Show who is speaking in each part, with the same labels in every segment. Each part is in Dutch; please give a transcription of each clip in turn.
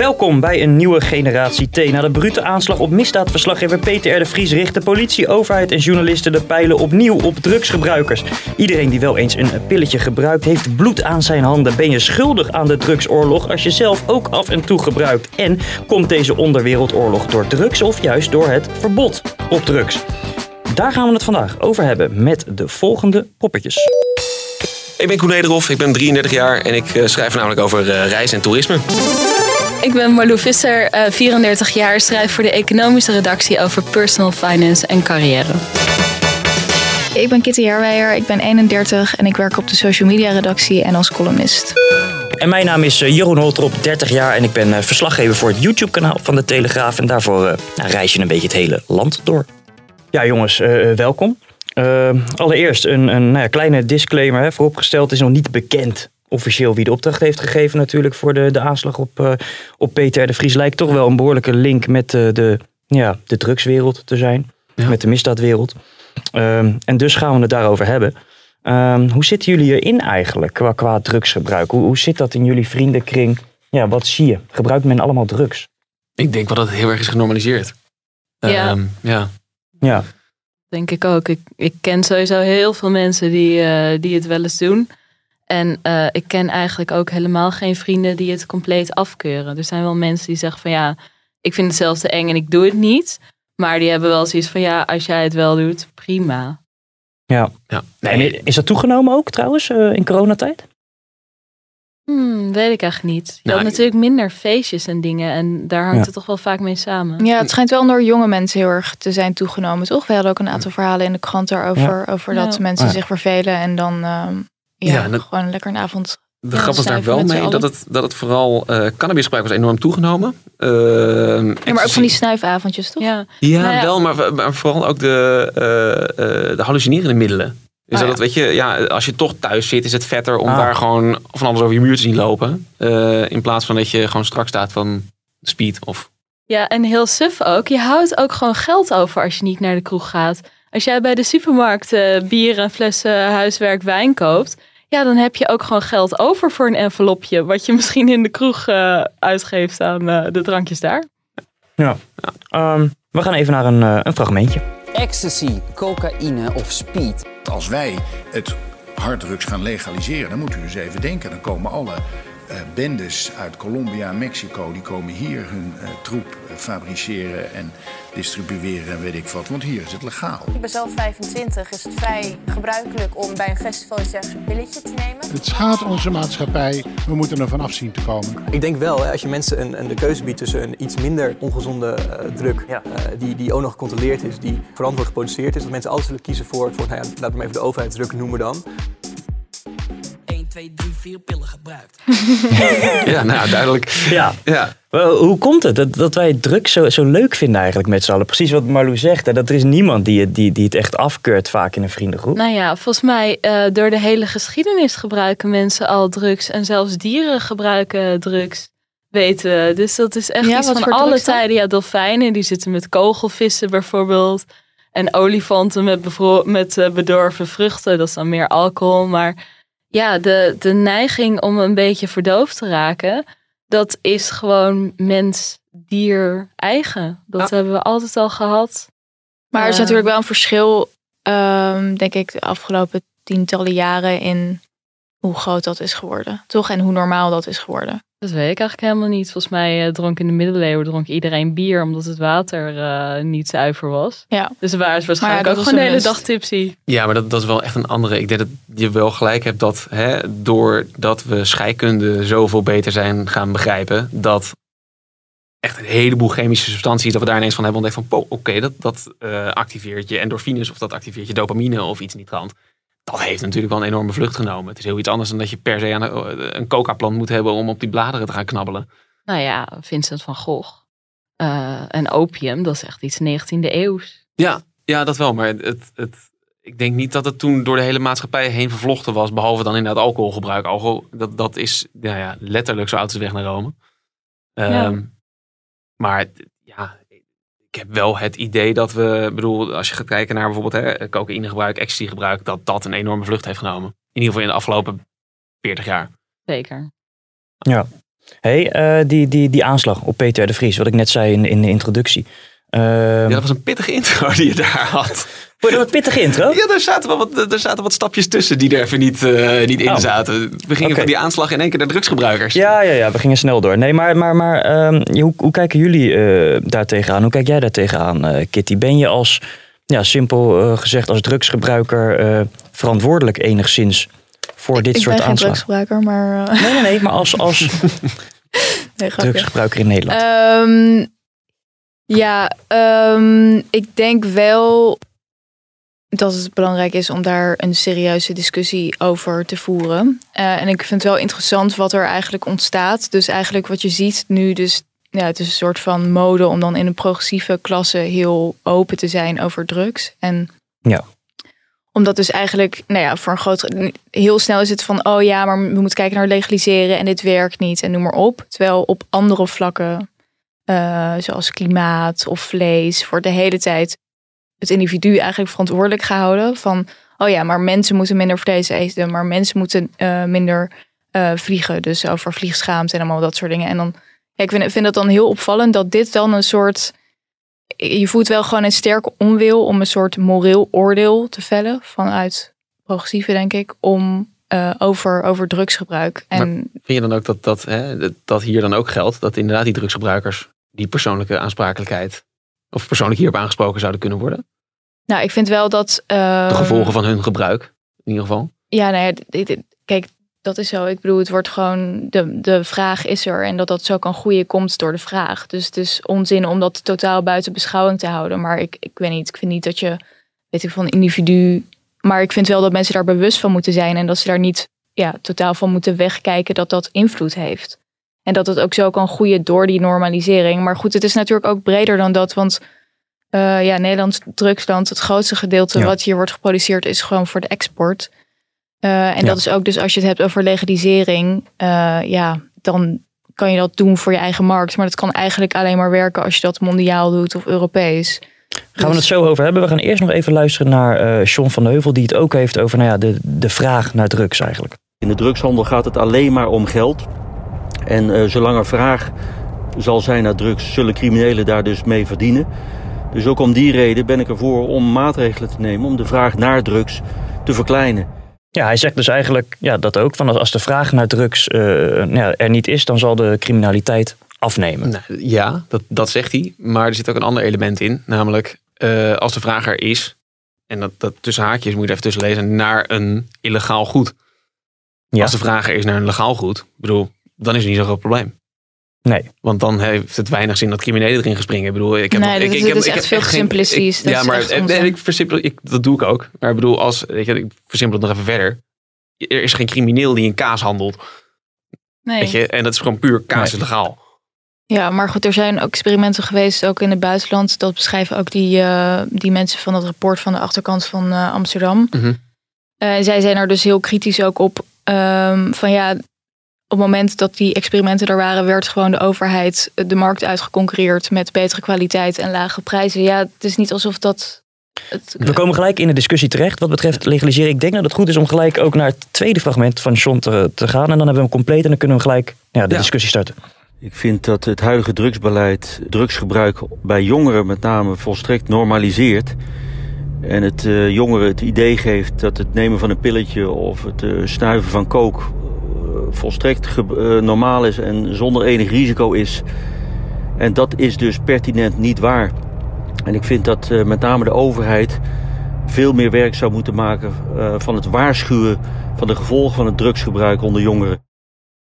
Speaker 1: Welkom bij een nieuwe generatie T. Na de brute aanslag op misdaadverslaggever Peter R. de Vries richt de politie, overheid en journalisten de pijlen opnieuw op drugsgebruikers. Iedereen die wel eens een pilletje gebruikt heeft bloed aan zijn handen. Ben je schuldig aan de drugsoorlog als je zelf ook af en toe gebruikt? En komt deze onderwereldoorlog door drugs of juist door het verbod op drugs? Daar gaan we het vandaag over hebben met de volgende poppetjes.
Speaker 2: Ik ben Koen ik ben 33 jaar en ik eh, schrijf namelijk over uh, reis en toerisme.
Speaker 3: Ik ben Marlou Visser, 34 eh, jaar, schrijf voor de economische redactie over personal finance en carrière.
Speaker 4: Ik ben Kitty Herwijer, ik ben 31 en ik werk op de social media redactie en als columnist.
Speaker 1: En mijn naam is Jeroen Holtrop, 30 jaar en ik ben verslaggever voor het YouTube kanaal van de Telegraaf. En daarvoor nou, reis je een beetje het hele land door. Ja jongens, welkom. allereerst een, een nou ja, kleine disclaimer. Hè. Vooropgesteld is nog niet bekend officieel wie de opdracht heeft gegeven natuurlijk voor de, de aanslag op, uh, op Peter de Vries. Lijkt toch wel een behoorlijke link met de, de, ja, de drugswereld te zijn. Met de misdaadwereld. Um, en dus gaan we het daarover hebben. Um, hoe zitten jullie erin eigenlijk qua, qua drugsgebruik? Hoe, hoe zit dat in jullie vriendenkring? Ja, wat zie je? Gebruikt men allemaal drugs?
Speaker 2: Ik denk wel dat het heel erg is genormaliseerd.
Speaker 3: Ja.
Speaker 2: Um, ja.
Speaker 1: ja.
Speaker 3: Denk ik ook. Ik, ik ken sowieso heel veel mensen die, uh, die het wel eens doen. En uh, ik ken eigenlijk ook helemaal geen vrienden die het compleet afkeuren. Er zijn wel mensen die zeggen van ja, ik vind het zelfs te eng en ik doe het niet. Maar die hebben wel zoiets van ja, als jij het wel doet, prima.
Speaker 1: Ja. ja. Nee. is dat toegenomen ook trouwens uh, in coronatijd?
Speaker 3: Hmm, weet ik eigenlijk niet. Je nou, had natuurlijk minder feestjes en dingen. En daar hangt ja. het toch wel vaak mee samen.
Speaker 4: Ja, het schijnt wel door jonge mensen heel erg te zijn toegenomen, toch? We hadden ook een aantal verhalen in de krant daarover. Ja. Over dat mensen zich vervelen en dan uh, ja, ja gewoon lekker een avond.
Speaker 2: De grap was daar wel mee dat het, dat het vooral uh, cannabisgebruik was enorm toegenomen. Uh,
Speaker 4: ja, maar ook van die snuifavondjes, toch?
Speaker 3: Ja,
Speaker 2: ja, nou ja. wel, maar, maar, vooral ook de, uh, de hallucinerende middelen. Dus oh, dat, ja. weet je, ja, als je toch thuis zit, is het vetter om ah. daar gewoon van alles over je muur te zien lopen. in plaats van dat je gewoon strak staat van speed of...
Speaker 3: Ja, en heel suf ook. Je houdt ook gewoon geld over als je niet naar de kroeg gaat. Als jij bij de supermarkt bier en flessen huiswerk wijn koopt ja, dan heb je ook gewoon geld over voor een envelopje. Wat je misschien in de kroeg uh, uitgeeft aan uh, de drankjes daar.
Speaker 1: Ja, um, we gaan even naar een, uh, een fragmentje.
Speaker 5: Ecstasy, cocaïne of speed.
Speaker 6: Als wij het harddrugs gaan legaliseren, dan moet u eens even denken. Dan komen alle bendes uit Colombia en Mexico, die komen hier hun uh, troep uh, fabriceren en distribueren en weet ik wat. Want hier is het legaal.
Speaker 7: Ik ben zelf 25. Is het vrij gebruikelijk om bij een festival iets een pilletje te nemen?
Speaker 8: Het schaadt onze maatschappij. We moeten er vanaf zien te komen.
Speaker 9: Ik denk wel, hè, als je mensen een, een, de keuze biedt tussen een iets minder ongezonde druk, ja. die, die ook nog gecontroleerd is, die verantwoord geproduceerd is, dat mensen altijd zullen kiezen voor, voor nou ja, laten we maar even de overheidsdruk noemen dan.
Speaker 5: 2, 3, 4 pillen gebruikt.
Speaker 2: ja, nou duidelijk.
Speaker 1: Ja. ja. Hoe komt het dat, dat wij drugs zo, zo leuk vinden eigenlijk met z'n allen? Precies wat Marlou zegt, hè, dat er is niemand die, die, die het echt afkeurt vaak in een vriendengroep.
Speaker 3: Nou ja, volgens mij uh, door de hele geschiedenis gebruiken mensen al drugs. En zelfs dieren gebruiken drugs, weten we. Dus dat is echt ja, iets van alle tijden. Ja, dolfijnen die zitten met kogelvissen bijvoorbeeld. En olifanten met, met uh, bedorven vruchten, dat is dan meer alcohol. Maar ja, de, de neiging om een beetje verdoofd te raken, dat is gewoon mens-dier eigen. Dat hebben we altijd al gehad.
Speaker 4: Maar er is natuurlijk wel een verschil, um, denk ik, de afgelopen tientallen jaren in hoe groot dat is geworden. Toch? En hoe normaal dat is geworden.
Speaker 3: Dat weet ik eigenlijk helemaal niet. Volgens mij uh, dronk in de middeleeuwen dronk iedereen bier omdat het water uh, niet zuiver was.
Speaker 4: Ja.
Speaker 3: Dus waar is waarschijnlijk ja, ook gewoon de hele dag tipsy.
Speaker 2: Ja, maar dat, dat is wel echt een andere. Ik denk dat je wel gelijk hebt dat hè, doordat we scheikunde zoveel beter zijn gaan begrijpen, dat echt een heleboel chemische substanties, dat we daar ineens van hebben ontdekt van, oké, okay, dat, dat uh, activeert je endorfines of dat activeert je dopamine of iets in die trant dat heeft natuurlijk wel een enorme vlucht genomen. Het is heel iets anders dan dat je per se een, een coca-plant moet hebben om op die bladeren te gaan knabbelen.
Speaker 3: Nou ja, Vincent van Gogh. Uh, en opium, dat is echt iets 19e eeuws.
Speaker 2: Ja, ja, dat wel. Maar het, het, ik denk niet dat het toen door de hele maatschappij heen vervlochten was. Behalve dan inderdaad alcoholgebruik. Alcohol, dat, dat is ja, ja, letterlijk zo oud als weg naar Rome. Um, Maar ja, ik heb wel het idee dat we, bedoel, als je gaat kijken naar bijvoorbeeld hè, cocaïnegebruik, ecstasy-gebruik, dat dat een enorme vlucht heeft genomen. In ieder geval in de afgelopen 40 jaar.
Speaker 3: Zeker.
Speaker 1: Ja. hey, uh, die, die, die aanslag op Peter de Vries, wat ik net zei in, in de introductie.
Speaker 2: Uh, ja, dat was een pittige intro die je daar had.
Speaker 1: Vond je dat een pittige intro?
Speaker 2: Ja, daar zaten, wel wat, er zaten wat stapjes tussen die er even niet, uh, niet in oh. zaten. We gingen okay. van die aanslag in één keer naar drugsgebruikers.
Speaker 1: Ja, ja, ja we gingen snel door. Nee, maar, maar, maar um, hoe, hoe kijken jullie uh, daar tegenaan? Hoe kijk jij daar tegenaan, uh, Kitty? Ben je als, ja, simpel gezegd, als drugsgebruiker verantwoordelijk enigszins voor dit
Speaker 4: ik
Speaker 1: soort aanslagen?
Speaker 4: Ik ben geen drugsgebruiker, maar...
Speaker 1: Nee, nee, nee, maar als, als nee, drugsgebruiker in Nederland.
Speaker 4: Um, ja, um, ik denk wel dat het belangrijk is om daar een serieuze discussie over te voeren. Uh, en ik vind het wel interessant wat er eigenlijk ontstaat. Dus eigenlijk wat je ziet nu, dus ja, het is een soort van mode om dan in een progressieve klasse heel open te zijn over drugs. En
Speaker 1: ja.
Speaker 4: Omdat dus eigenlijk, nou ja, voor een groot. Heel snel is het van, oh ja, maar we moeten kijken naar legaliseren en dit werkt niet en noem maar op. Terwijl op andere vlakken, uh, zoals klimaat of vlees, voor de hele tijd het individu eigenlijk verantwoordelijk gehouden. Van, oh ja, maar mensen moeten minder vlees eten, maar mensen moeten uh, minder uh, vliegen. Dus over vliegschaamte en allemaal dat soort dingen. En dan, ik vind, vind het dan heel opvallend dat dit dan een soort. Je voelt wel gewoon een sterke onwil om een soort moreel oordeel te vellen vanuit progressieve, denk ik, om over, over drugsgebruik. En
Speaker 2: maar vind je dan ook dat, dat, hè, dat hier dan ook geldt dat inderdaad die drugsgebruikers die persoonlijke aansprakelijkheid of persoonlijk hierop aangesproken zouden kunnen worden?
Speaker 4: Nou, ik vind wel dat. Uh,
Speaker 2: de gevolgen van hun gebruik, in ieder geval.
Speaker 4: Ja, nee, nou kijk, dat is zo. Ik bedoel, het wordt gewoon. De, de vraag is er. En dat dat zo kan groeien, komt door de vraag. Dus het is onzin om dat totaal buiten beschouwing te houden. Maar ik, ik weet niet. Ik vind niet dat je. Weet ik van individu. Maar ik vind wel dat mensen daar bewust van moeten zijn. En dat ze daar niet ja, totaal van moeten wegkijken dat dat invloed heeft. En dat het ook zo kan groeien door die normalisering. Maar goed, het is natuurlijk ook breder dan dat. Want uh, ja, Nederland drugsland, het grootste gedeelte wat hier wordt geproduceerd is gewoon voor de export. Uh, en dat is ook dus als je het hebt over legalisering, uh, ja, dan kan je dat doen voor je eigen markt. Maar dat kan eigenlijk alleen maar werken als je dat mondiaal doet of Europees.
Speaker 1: Gaan we het zo over hebben? We gaan eerst nog even luisteren naar Sean van Heuvel, die het ook heeft over nou ja, de, de vraag naar drugs eigenlijk.
Speaker 10: In de drugshandel gaat het alleen maar om geld. En zolang er vraag zal zijn naar drugs, zullen criminelen daar dus mee verdienen. Dus ook om die reden ben ik ervoor om maatregelen te nemen om de vraag naar drugs te verkleinen.
Speaker 1: Ja, hij zegt dus eigenlijk ja, dat ook. Van als de vraag naar drugs uh, ja, er niet is, dan zal de criminaliteit afnemen.
Speaker 2: Nou, ja, dat, dat zegt hij. Maar er zit ook een ander element in. Namelijk, uh, als de vraag er is, en dat, dat tussen haakjes moet je even tussen lezen, naar een illegaal goed. Ja. Als de vraag er is naar een legaal goed, bedoel, dan is er niet zo'n groot probleem.
Speaker 1: Nee.
Speaker 2: Want dan heeft het weinig zin dat criminelen erin gaan springen. Ik bedoel, ik heb
Speaker 4: nee,
Speaker 2: nog, ik,
Speaker 4: ik,
Speaker 2: ik,
Speaker 4: is echt veel simplistisch.
Speaker 2: Ja, maar en, ik versimpel, ik, dat doe ik ook. Maar ik bedoel, als, weet je, ik versimpel het nog even verder. Er is geen crimineel die in kaas handelt.
Speaker 4: Nee.
Speaker 2: Weet je, en dat is gewoon puur kaas nee. legaal.
Speaker 4: Ja, maar goed, er zijn ook experimenten geweest, ook in het buitenland. Dat beschrijven ook die, uh, die mensen van het rapport van de achterkant van uh, Amsterdam.
Speaker 2: Mm -hmm.
Speaker 4: uh, zij zijn er dus heel kritisch ook op. Um, van ja, op het moment dat die experimenten er waren, werd gewoon de overheid de markt uitgeconcurreerd met betere kwaliteit en lage prijzen. Ja, het is niet alsof dat. Het...
Speaker 1: We komen gelijk in de discussie terecht wat betreft legaliseren. Ik denk dat het goed is om gelijk ook naar het tweede fragment van John te, te gaan. En dan hebben we hem compleet en dan kunnen we gelijk ja, de ja. discussie starten.
Speaker 10: Ik vind dat het huidige drugsbeleid drugsgebruik bij jongeren met name volstrekt normaliseert. En het uh, jongeren het idee geeft dat het nemen van een pilletje of het uh, snuiven van kook volstrekt uh, normaal is en zonder enig risico is. En dat is dus pertinent niet waar. En ik vind dat uh, met name de overheid veel meer werk zou moeten maken uh, van het waarschuwen van de gevolgen van het drugsgebruik onder jongeren.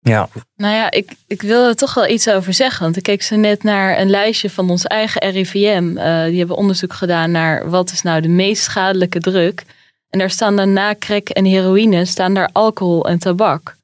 Speaker 1: Ja.
Speaker 3: Nou ja, ik, ik wil er toch wel iets over zeggen. Want ik keek zo net naar een lijstje van ons eigen RIVM. Uh, die hebben onderzoek gedaan naar wat is nou de meest schadelijke druk. En daar staan dan na crack en heroïne staan daar alcohol en tabak.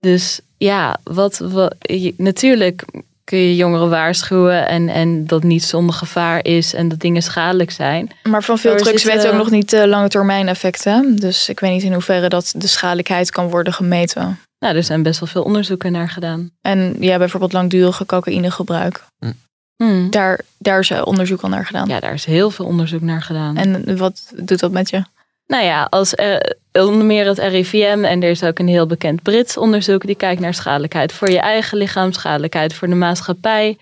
Speaker 3: Dus ja, wat, wat natuurlijk kun je jongeren waarschuwen en, en dat niet zonder gevaar is en dat dingen schadelijk zijn.
Speaker 4: Maar van veel drugs weten we ook nog niet de lange termijn effecten. Dus ik weet niet in hoeverre dat de schadelijkheid kan worden gemeten.
Speaker 3: Nou, er zijn best wel veel onderzoeken naar gedaan.
Speaker 4: En ja, bijvoorbeeld langdurige cocaïnegebruik. Hm. Hmm. Daar, daar is onderzoek al naar gedaan.
Speaker 3: Ja, daar is heel veel onderzoek naar gedaan.
Speaker 4: En wat doet dat met je?
Speaker 3: Nou ja, als uh, onder meer het RIVM en er is ook een heel bekend Brits onderzoek die kijkt naar schadelijkheid voor je eigen lichaam, schadelijkheid voor de maatschappij.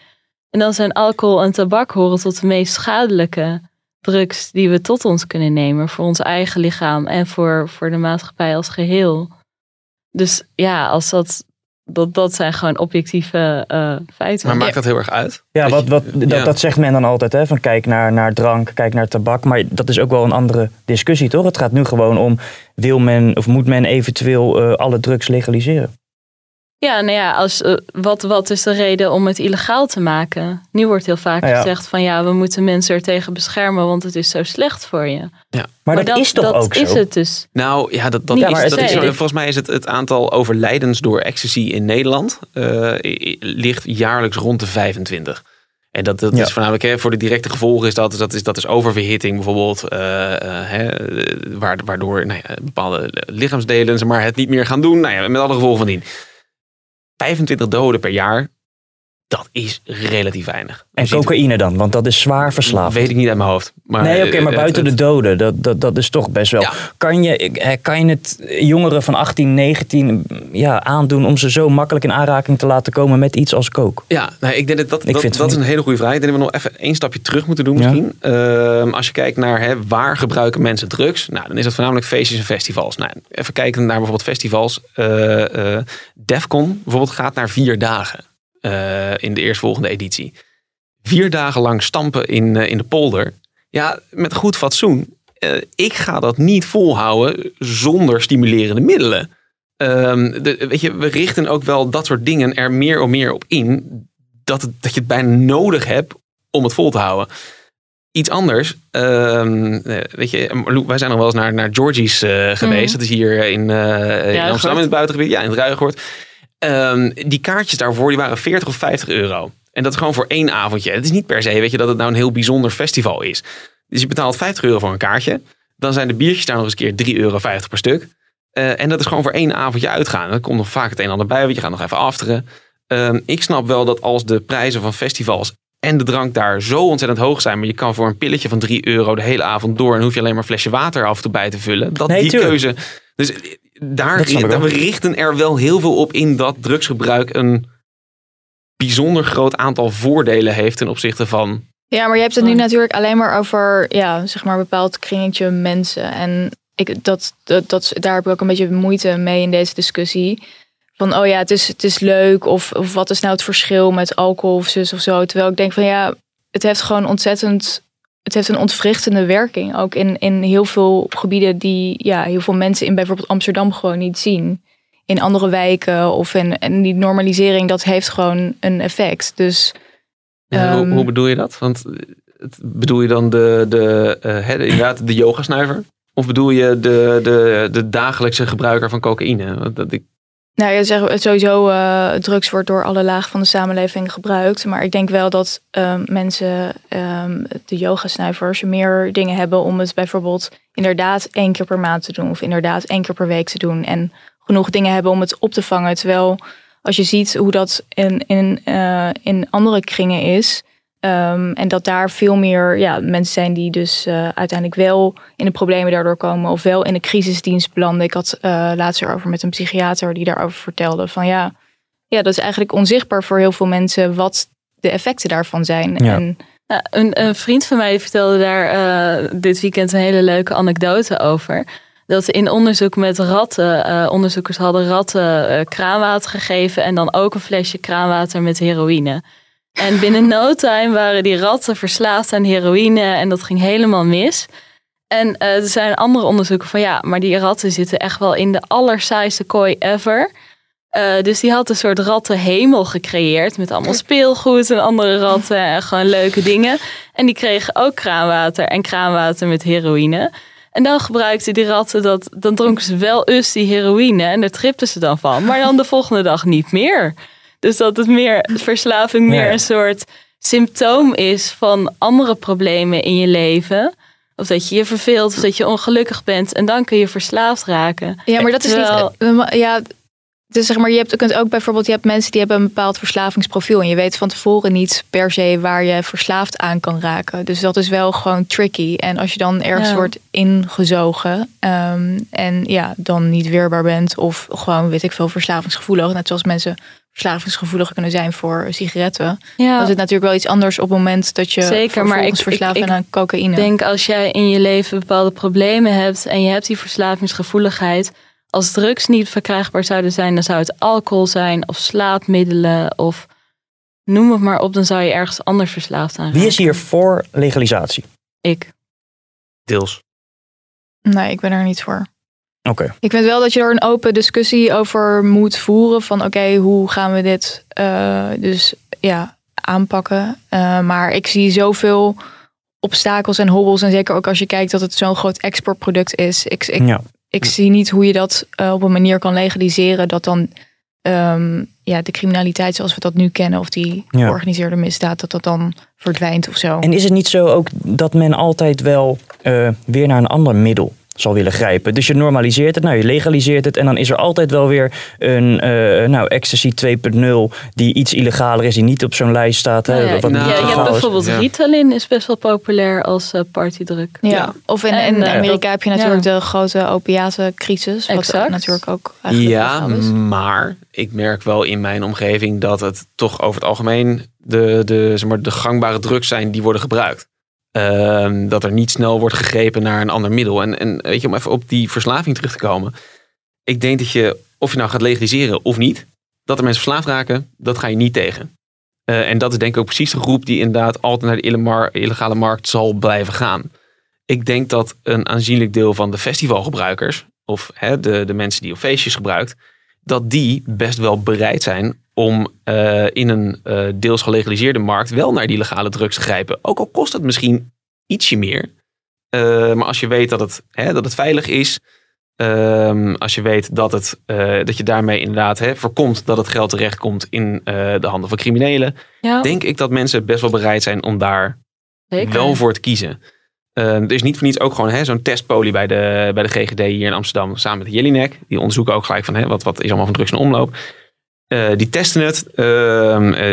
Speaker 3: En dan zijn alcohol en tabak horen tot de meest schadelijke drugs die we tot ons kunnen nemen voor ons eigen lichaam en voor, voor de maatschappij als geheel. Dus ja, als dat dat, dat zijn gewoon objectieve uh, feiten.
Speaker 2: Maar maakt dat heel erg uit?
Speaker 1: Ja, wat, wat, dat, dat zegt men dan altijd. Hè, van kijk naar, naar drank, kijk naar tabak. Maar dat is ook wel een andere discussie, toch? Het gaat nu gewoon om, wil men of moet men eventueel uh, alle drugs legaliseren?
Speaker 3: Ja, nou ja, als, uh, wat, wat is de reden om het illegaal te maken? Nu wordt heel vaak nou gezegd van ja, we moeten mensen er tegen beschermen, want het is zo slecht voor je.
Speaker 1: Ja. Maar, dat, is toch
Speaker 3: dat
Speaker 1: ook
Speaker 3: zo? is het dus.
Speaker 2: Nou ja, dat, dat, is, dat is, volgens mij is het, het aantal overlijdens door ecstasy in Nederland uh, ligt jaarlijks rond de 25. En dat, dat is voornamelijk hè, voor de directe gevolgen is dat, dat, is, dat is oververhitting bijvoorbeeld. Uh, hè, waardoor nou ja, bepaalde lichaamsdelen maar, het niet meer gaan doen. Nou ja, met alle gevolgen van dien. 25 doden per jaar dat is relatief weinig.
Speaker 1: En cocaïne dan? Want dat is zwaar verslaafd.
Speaker 2: Weet ik niet uit mijn hoofd.
Speaker 1: Maar, nee, oké, maar buiten de doden, dat, dat, dat is toch best wel. Kan, je, kan je het jongeren van 18, 19 ja, aandoen om ze zo makkelijk in aanraking te laten komen met iets als coke?
Speaker 2: Ja, nou, ik denk dat dat, dat, dat is een hele goede vraag. Ik denk dat we nog even één stapje terug moeten doen misschien. Ehm, als je kijkt naar hè, waar gebruiken mensen drugs? Nou, dan is dat voornamelijk feestjes en festivals. Nou, even kijken naar bijvoorbeeld festivals. Uh, uh, Defcon bijvoorbeeld gaat naar vier dagen. Eh, in de eerstvolgende editie. Vier dagen lang stampen in, uh, in de polder. Ja, met goed fatsoen. Uh, ik ga dat niet volhouden zonder stimulerende middelen. Um, de, weet je, we richten ook wel dat soort dingen er meer of meer op in. Dat, het, dat je het bijna nodig hebt om het vol te houden. Iets anders. Um, weet je, wij zijn nog wel eens naar, naar Georgie's geweest. Mm. Dat is hier in, in Amsterdam in het buitengebied. Ja, in het Ruigoord. Um, die kaartjes daarvoor die waren 40 of 50 euro. En dat is gewoon voor één avondje. Het is niet per se, weet je, dat het nou een heel bijzonder festival is. Dus je betaalt 50 euro voor een kaartje. Dan zijn de biertjes daar nog eens een keer 3,50 euro per stuk. Uh, en dat is gewoon voor één avondje uitgaan. Dan komt nog vaak het een en ander bij, want je gaat nog even afteren. Uh, ik snap wel dat als de prijzen van festivals en de drank daar zo ontzettend hoog zijn, maar je kan voor een pilletje van 3 euro de hele avond door en hoef je alleen maar een flesje water af en toe bij te vullen. Dat die keuze. Dus daar, we richten er wel heel veel op in dat drugsgebruik een bijzonder groot aantal voordelen heeft ten opzichte van.
Speaker 4: Ja, maar je hebt het nu natuurlijk alleen maar over, ja, zeg maar, een bepaald kringetje mensen. En ik, dat, dat, dat, daar heb ik ook een beetje moeite mee in deze discussie. Van, oh ja, het is, het is leuk. Of, of wat is nou het verschil met alcohol of zus of zo. Terwijl ik denk van, ja, het heeft gewoon ontzettend het heeft een ontwrichtende werking. Ook in, in heel veel gebieden die ja, heel veel mensen in bijvoorbeeld Amsterdam gewoon niet zien. In andere wijken of in, en die normalisering, dat heeft gewoon een effect. Dus,
Speaker 2: ja, hoe, ehm, hoe, bedoel je dat? Want bedoel je dan de, de, uh, inderdaad de yogasnuiver? Of bedoel je de, de, de dagelijkse gebruiker van cocaïne? Dat ik
Speaker 4: nou, je zegt sowieso uh, drugs wordt door alle lagen van de samenleving gebruikt. Maar ik denk wel dat um, mensen, um, de yogasnuivers, meer dingen hebben om het bijvoorbeeld inderdaad één keer per maand te doen. Of inderdaad één keer per week te doen. En genoeg dingen hebben om het op te vangen. Terwijl als je ziet hoe dat in, in, uh, in andere kringen is, Um, en dat daar veel meer ja, mensen zijn die dus uh, uiteindelijk wel in de problemen daardoor komen of wel in de crisisdienst belanden. Ik had uh, laatst erover met een psychiater die daarover vertelde van ja, ja, dat is eigenlijk onzichtbaar voor heel veel mensen wat de effecten daarvan zijn. Ja. En,
Speaker 3: ja, een, een, vriend van mij vertelde daar uh, dit weekend een hele leuke anekdote over. Dat in onderzoek met ratten, onderzoekers hadden ratten kraanwater gegeven en dan ook een flesje kraanwater met heroïne. En binnen no time waren die ratten verslaafd aan heroïne en dat ging helemaal mis. En uh, er zijn andere onderzoeken van ja, maar die ratten zitten echt wel in de allersaaiste kooi ever. Uh, dus die had een soort rattenhemel gecreëerd met allemaal speelgoed en andere ratten en gewoon leuke dingen. En die kregen ook kraanwater en kraanwater met heroïne. En dan gebruikten die ratten dat, dan dronken ze wel us die heroïne en daar tripten ze dan van. Maar dan de volgende dag niet meer. Dus dat het meer, verslaving meer een soort symptoom is van andere problemen in je leven. Of dat je je verveelt, of dat je ongelukkig bent. En dan kun je verslaafd raken.
Speaker 4: Ja, maar dat is niet... Ja, dus zeg maar, je, hebt, je kunt ook bijvoorbeeld, je hebt mensen die hebben een bepaald verslavingsprofiel. En je weet van tevoren niet per se waar je verslaafd aan kan raken. Dus dat is wel gewoon tricky. En als je dan ergens wordt ingezogen um, en ja, dan niet weerbaar bent. Of gewoon, weet ik veel, verslavingsgevoelig. Net zoals mensen verslavingsgevoelig kunnen zijn voor sigaretten. Ja. Dan is het natuurlijk wel iets anders op het moment dat je Zeker, maar ik, verslaafd bent aan cocaïne.
Speaker 3: Ik denk als jij in je leven bepaalde problemen hebt en je hebt die verslavingsgevoeligheid als drugs niet verkrijgbaar zouden zijn, dan zou het alcohol zijn of slaapmiddelen of noem het maar op, dan zou je ergens anders verslaafd aan
Speaker 1: Wie is hier voor legalisatie?
Speaker 3: Ik.
Speaker 1: Deels.
Speaker 4: Nee, ik ben er niet voor.
Speaker 1: Oké.
Speaker 4: Ik vind wel dat je er een open discussie over moet voeren van oké, hoe gaan we dit uh, dus ja, aanpakken. Uh, maar ik zie zoveel obstakels en hobbels en zeker ook als je kijkt dat het zo'n groot exportproduct is. Ik, ik, ja ik zie niet hoe je dat uh, op een manier kan legaliseren dat dan um, ja, de criminaliteit zoals we dat nu kennen, of die georganiseerde misdaad, dat dat dan verdwijnt of zo.
Speaker 1: En is het niet zo ook dat men altijd wel weer naar een ander middel zal willen grijpen. Dus je normaliseert het, nou je legaliseert het en dan is er altijd wel weer een uh, nou, ecstasy 2.0 die iets illegaler is, die niet op zo'n lijst staat.
Speaker 3: Nou ja, wat ja, je hebt bijvoorbeeld Ritalin is best wel populair als uh, partydruk.
Speaker 4: Ja. of in, in uh, Amerika heb je natuurlijk de grote opiatencrisis, wat exact. natuurlijk ook
Speaker 2: Ja, maar ik merk wel in mijn omgeving dat het toch over het algemeen de, de, zeg maar, de gangbare drugs zijn die worden gebruikt. Ehm, dat er niet snel wordt gegrepen naar een ander middel. En, en weet je, om even op die verslaving terug te komen. Ik denk dat je, of je nou gaat legaliseren of niet, dat er mensen verslaafd raken, dat ga je niet tegen. Uh, en dat is denk ik ook precies de groep die inderdaad altijd naar de illegale markt zal blijven gaan. Ik denk dat een aanzienlijk deel van de festivalgebruikers, of hè, de, de mensen die op feestjes gebruikt, dat die best wel bereid zijn om uh, in een uh, deels gelegaliseerde markt wel naar die legale drugs te grijpen. Ook al kost het misschien ietsje meer. Uh, maar als je weet dat het, hè, dat het veilig is. Ehm, als je weet dat, het, dat je daarmee inderdaad hè, voorkomt dat het geld terechtkomt in de handen van criminelen. Ja. Denk ik dat mensen best wel bereid zijn om daar wel voor te kiezen. Uh, er is niet voor niets ook gewoon zo'n testpolie bij de, bij de GGD hier in Amsterdam samen met Jellinek. Die onderzoeken ook gelijk van hè, wat, wat is allemaal van drugs in omloop. Uh, die testen het. Uh,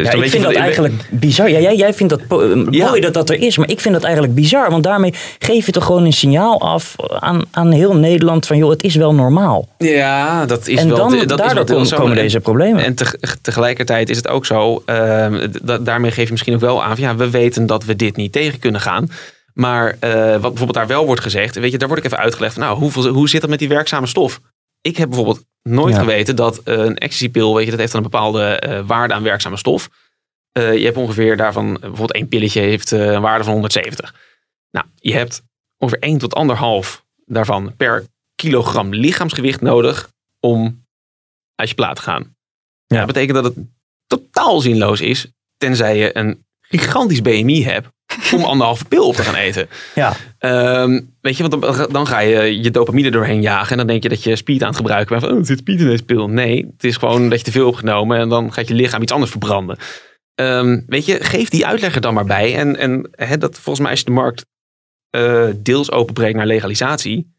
Speaker 1: ja, ik vind dat eigenlijk bizar. Ja, jij, jij vindt dat ja. mooi dat dat er is, maar ik vind dat eigenlijk bizar. Want daarmee geef je toch gewoon een signaal af aan, aan heel Nederland van joh, het is wel normaal.
Speaker 2: Ja, dat is
Speaker 1: en
Speaker 2: wel.
Speaker 1: Dan, dat daardoor is wel komen deze problemen.
Speaker 2: En te, tegelijkertijd is het ook zo. Uh, daarmee geef je misschien ook wel aan van ja, we weten dat we dit niet tegen kunnen gaan. Maar wat bijvoorbeeld daar wel wordt gezegd, weet je, daar word ik even uitgelegd van, nou, hoe, hoe zit dat met die werkzame stof? Ik heb bijvoorbeeld nooit geweten dat uh, een ecstasypil, weet je, dat heeft dan een bepaalde uh, waarde aan werkzame stof. je hebt ongeveer daarvan, bijvoorbeeld één pilletje heeft een waarde van 170. Nou, je hebt ongeveer 1 tot 1,5 daarvan per kilogram lichaamsgewicht nodig om uit je plaat te gaan. Ja. Dat betekent dat het totaal zinloos is, tenzij je een gigantisch BMI hebt om anderhalve pil op te gaan eten.
Speaker 1: Ja.
Speaker 2: Um, weet je, want dan, ga je je dopamine doorheen jagen. En dan denk je dat je speed aan het gebruiken bent. Van, oh, er zit speed in deze pil. Nee, het is gewoon dat je te veel hebt genomen. En dan gaat je lichaam iets anders verbranden. Um, weet je, geef die uitleg er dan maar bij. En, en dat volgens mij als je de markt uh, deels openbreekt naar legalisatie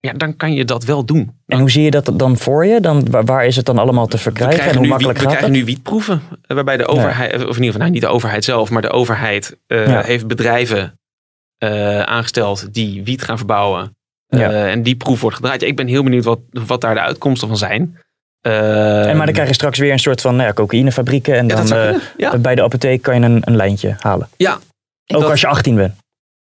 Speaker 2: ja, dan kan je dat wel doen.
Speaker 1: En hoe zie je dat dan voor je? Dan, waar is het dan allemaal te verkrijgen en hoe makkelijk
Speaker 2: gaat
Speaker 1: het?
Speaker 2: We krijgen nu wietproeven, eh, waarbij de overheid, of in ieder geval nou, niet de overheid zelf, maar de overheid uh, heeft bedrijven uh, aangesteld die wiet gaan verbouwen. Uh, en die proef wordt gedraaid. ik ben heel benieuwd wat, wat daar de uitkomsten van zijn.
Speaker 1: en maar dan krijg je straks weer een soort van nou ja, cocaïnefabrieken. En dan bij de apotheek kan je een, een lijntje halen.
Speaker 2: Ja.
Speaker 1: Ook als je 18 bent.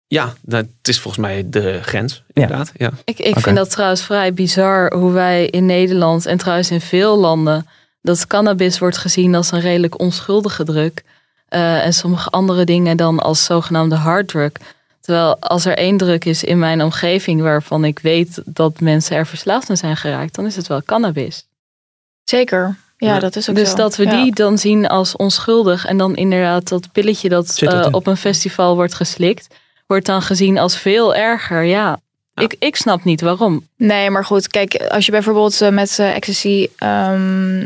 Speaker 2: Ja, dat is volgens mij de grens, inderdaad. Ja.
Speaker 3: Ik, ik vind dat trouwens vrij bizar hoe wij in Nederland en trouwens in veel landen dat cannabis wordt gezien als een redelijk onschuldige druk. Uh, en sommige andere dingen dan als zogenaamde harddrug. Terwijl als er één druk is in mijn omgeving waarvan ik weet dat mensen er verslaafd aan zijn geraakt, dan is het wel cannabis.
Speaker 4: Zeker. Ja, dat is ook
Speaker 3: dus
Speaker 4: zo.
Speaker 3: dat we die dan zien als onschuldig en dan inderdaad dat pilletje dat uh, op een festival wordt geslikt wordt dan gezien als veel erger. Ja, Ik, ik snap niet waarom.
Speaker 4: Nee, maar goed, kijk, als je bijvoorbeeld uh, met uh, ecstasy, um,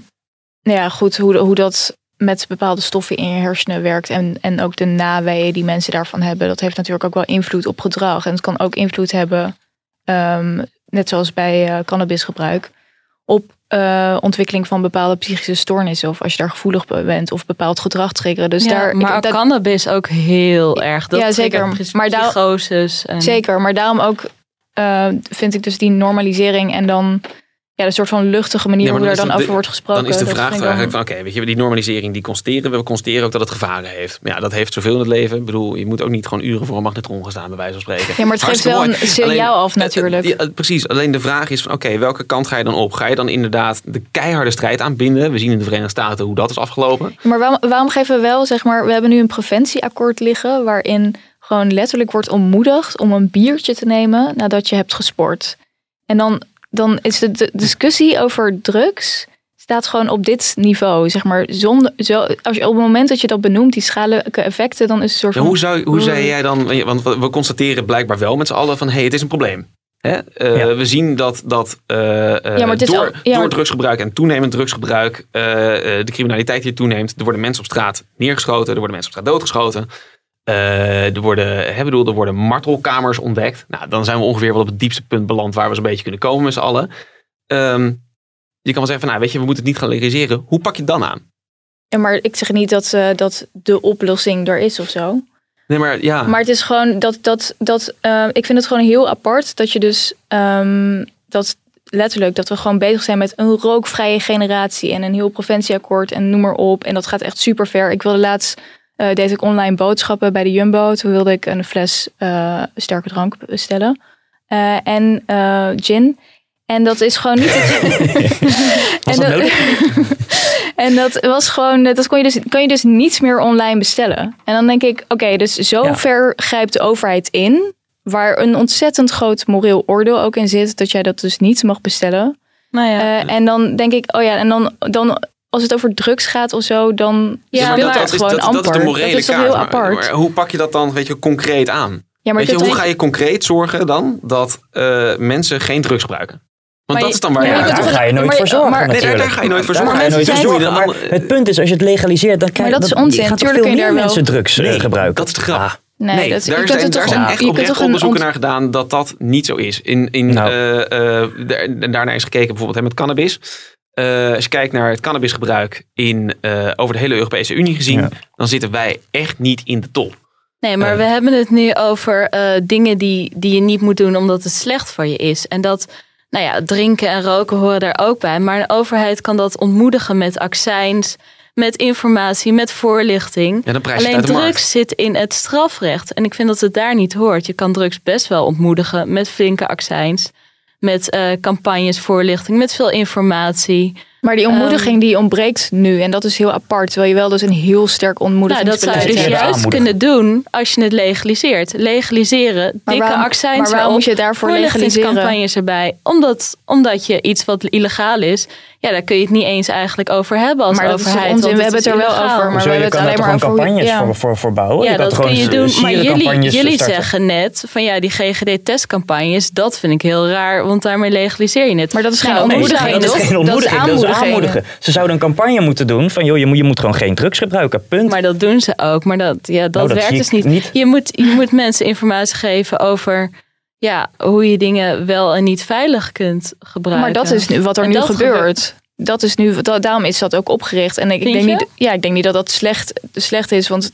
Speaker 4: nou ja, goed, hoe, hoe dat met bepaalde stoffen in je hersenen werkt en, en ook de naweeën die mensen daarvan hebben, dat heeft natuurlijk ook wel invloed op gedrag. En het kan ook invloed hebben, um, net zoals bij uh, cannabisgebruik, op uh, ontwikkeling van bepaalde psychische stoornissen. Of als je daar gevoelig bent of bepaald gedrag triggeren. Dus
Speaker 3: ja,
Speaker 4: daar,
Speaker 3: maar
Speaker 4: ik, dat,
Speaker 3: cannabis ook heel erg. Dat
Speaker 4: ja, zeker. Maar daar,
Speaker 3: en...
Speaker 4: Zeker, maar daarom ook uh, vind ik dus die normalisering en dan ja, een soort van luchtige manier hoe er
Speaker 2: dan
Speaker 4: over
Speaker 2: de-
Speaker 4: wordt gesproken.
Speaker 2: Dan is de vraag
Speaker 4: dan-
Speaker 2: eigenlijk van, oké, weet je, die normalisering die constateren we. Constateren ook dat het gevaren heeft. Maar ja, dat heeft zoveel in het leven. Ik bedoel, je moet ook niet gewoon uren voor een magnetron gaan staan, bij wijze van spreken.
Speaker 4: Ja, maar het geeft wel een signaal af natuurlijk.
Speaker 2: Ja, precies. Alleen de vraag is van, oké, welke kant ga je dan op? Ga je dan inderdaad de keiharde strijd aanbinden? We zien in de Verenigde Staten hoe dat is afgelopen.
Speaker 4: Maar waarom, waarom geven we wel, zeg maar, we hebben nu een preventieakkoord liggen waarin gewoon letterlijk wordt ontmoedigd om een biertje te nemen nadat je hebt gesport. En dan, dan is de, discussie over drugs staat gewoon op dit niveau, zeg maar. Zonder, zo, als je op het moment dat je dat benoemt, die schadelijke effecten, dan is het soort
Speaker 2: Ja,
Speaker 4: van...
Speaker 2: hoe, zou, hoe zei jij dan, want we constateren blijkbaar wel met z'n allen van, hé, hey, het is een probleem. Hè? Eh, We zien dat, dat eh, eh,
Speaker 4: Ja,
Speaker 2: door,
Speaker 4: al- ja,
Speaker 2: door drugsgebruik en toenemend drugsgebruik, eh, eh, de criminaliteit die toeneemt, er worden mensen op straat neergeschoten, er worden mensen op straat doodgeschoten. Eh, er, worden, hè, bedoel, er worden martelkamers ontdekt. Nou, dan zijn we ongeveer wel op het diepste punt beland waar we zo'n beetje kunnen komen met z'n allen. Ehm, je kan wel zeggen van, nou weet je, we moeten het niet gaan legaliseren. Hoe pak je het dan aan?
Speaker 4: Ja, maar ik zeg niet dat, eh, dat de oplossing er is of zo.
Speaker 2: Nee, maar ja.
Speaker 4: Maar het is gewoon dat, dat, dat eh, ik vind het gewoon heel apart dat je dus ehm, dat letterlijk dat we gewoon bezig zijn met een rookvrije generatie en een heel preventieakkoord en noem maar op. En dat gaat echt super ver. Ik wilde laatst eh, deed ik online boodschappen bij de Jumbo. Toen wilde ik een fles eh, sterke drank bestellen Eh, en eh, gin. En dat is gewoon niet.
Speaker 1: Was
Speaker 4: en
Speaker 1: dat nodig?
Speaker 4: en dat was gewoon, dat kon je dus, kan je dus niets meer online bestellen. En dan denk ik, oké, dus zo
Speaker 1: Ja.
Speaker 4: ver grijpt de overheid in, waar een ontzettend groot moreel oordeel ook in zit, dat jij dat dus niet mag bestellen.
Speaker 3: Nou ja.
Speaker 4: Eh, en dan denk ik, oh ja, en dan, dan als het over drugs gaat of zo, dan
Speaker 2: Ja, maar
Speaker 4: dat,
Speaker 2: dat, is,
Speaker 4: gewoon
Speaker 2: dat,
Speaker 4: amper.
Speaker 2: dat is de morele
Speaker 4: dat is toch
Speaker 2: kaart.
Speaker 4: heel
Speaker 2: Maar-
Speaker 4: apart.
Speaker 2: Maar, hoe pak je dat dan weet je, concreet aan?
Speaker 4: Ja, maar
Speaker 2: weet je, hoe ga je concreet zorgen dan dat eh, mensen geen drugs gebruiken? Want
Speaker 4: Maar
Speaker 2: dat
Speaker 4: je-
Speaker 2: is dan waar
Speaker 4: Ja,
Speaker 2: je
Speaker 1: Daar ga je nooit
Speaker 4: maar-
Speaker 1: voor zorgen
Speaker 4: maar-
Speaker 2: Nee, daar, ga je nooit voor
Speaker 1: Daar
Speaker 2: zorgen.
Speaker 1: ga je nooit voor
Speaker 2: doe je
Speaker 1: zorgen.
Speaker 2: dan
Speaker 1: Maar het punt is, als je het legaliseert, dan krijg
Speaker 4: dat is onzin.
Speaker 1: je gaat
Speaker 4: Tuurlijk
Speaker 1: veel
Speaker 4: kun je
Speaker 1: meer
Speaker 4: daar wel-
Speaker 1: mensen drugs
Speaker 2: Nee,
Speaker 1: gebruiken.
Speaker 2: dat is de grap.
Speaker 1: Ah,
Speaker 4: Nee,
Speaker 2: Nee,
Speaker 4: dat, je
Speaker 2: daar zijn, daar zijn echt
Speaker 4: je kunt
Speaker 2: oprecht
Speaker 4: toch een
Speaker 2: onderzoeken
Speaker 4: ont-
Speaker 2: naar gedaan dat dat niet zo is. In, in,
Speaker 1: Nou.
Speaker 2: eh, eh, daar- en daarnaar is gekeken bijvoorbeeld hè, met cannabis. Eh, als je kijkt naar het cannabisgebruik in, eh, over de hele Europese Unie gezien,
Speaker 1: Ja.
Speaker 2: dan zitten wij echt niet in de top.
Speaker 3: Nee, maar
Speaker 2: Eh.
Speaker 3: we hebben het nu over eh, dingen die, die je niet moet doen omdat het slecht voor je is. En dat, nou ja, drinken en roken horen daar ook bij. Maar een overheid kan dat ontmoedigen met accijns, met informatie, met voorlichting.
Speaker 2: Ja, dan prijs je het
Speaker 3: Alleen
Speaker 2: uit de markt.
Speaker 3: drugs zit in het strafrecht. En ik vind dat het daar niet hoort. Je kan drugs best wel ontmoedigen met flinke accijns. Met eh, campagnes, voorlichting, met veel informatie.
Speaker 4: Maar die ontmoediging die ontbreekt nu. En dat is heel apart. Terwijl je wel dus een heel sterk
Speaker 3: Nou,
Speaker 4: ontmoedigingsbeleid
Speaker 3: dat zou je dus
Speaker 4: hebt.
Speaker 3: juist kunnen doen als je het legaliseert. Legaliseren,
Speaker 4: Maar
Speaker 3: dikke
Speaker 4: waarom-
Speaker 3: accijns
Speaker 4: maar waarom moet je daarvoor legaliseren?
Speaker 3: voorlichtingscampagnes erbij. Omdat, omdat je iets wat illegaal is, ja, daar kun je het niet eens eigenlijk over hebben als
Speaker 4: Maar
Speaker 3: overheid.
Speaker 4: onzin?
Speaker 3: want
Speaker 4: We
Speaker 3: het
Speaker 4: hebben het er wel over, maar
Speaker 1: Hoezo,
Speaker 4: we
Speaker 1: je
Speaker 4: hebben het alleen maar over...
Speaker 1: campagnes
Speaker 4: ja.
Speaker 1: voor, voor, voor bouwen?
Speaker 3: Ja,
Speaker 1: je
Speaker 3: dat kun je doen. Maar jullie,
Speaker 1: campagnes
Speaker 3: jullie zeggen net van ja, die GGD-testcampagnes, dat vind ik heel raar, want daarmee legaliseer je het.
Speaker 4: Maar dat is geen
Speaker 3: Nou,
Speaker 4: ontmoediging,
Speaker 1: dat is geen ontmoediging, dat is aanmoedigen. Ze zouden een campagne moeten doen van joh, je moet, je moet gewoon geen drugs gebruiken, punt.
Speaker 3: Maar dat doen ze ook. Maar dat, ja, dat,
Speaker 1: Nou, dat
Speaker 3: werkt dus niet.
Speaker 1: niet.
Speaker 3: Je, moet, je moet mensen informatie geven over ja, hoe je dingen wel en niet veilig kunt gebruiken.
Speaker 4: Maar dat is nu wat er
Speaker 3: En
Speaker 4: nu
Speaker 3: dat
Speaker 4: gebeurt. Dat is nu, da- daarom is dat ook opgericht. En ik, ik denk niet, ja, ik denk niet dat dat slecht, slecht is. Want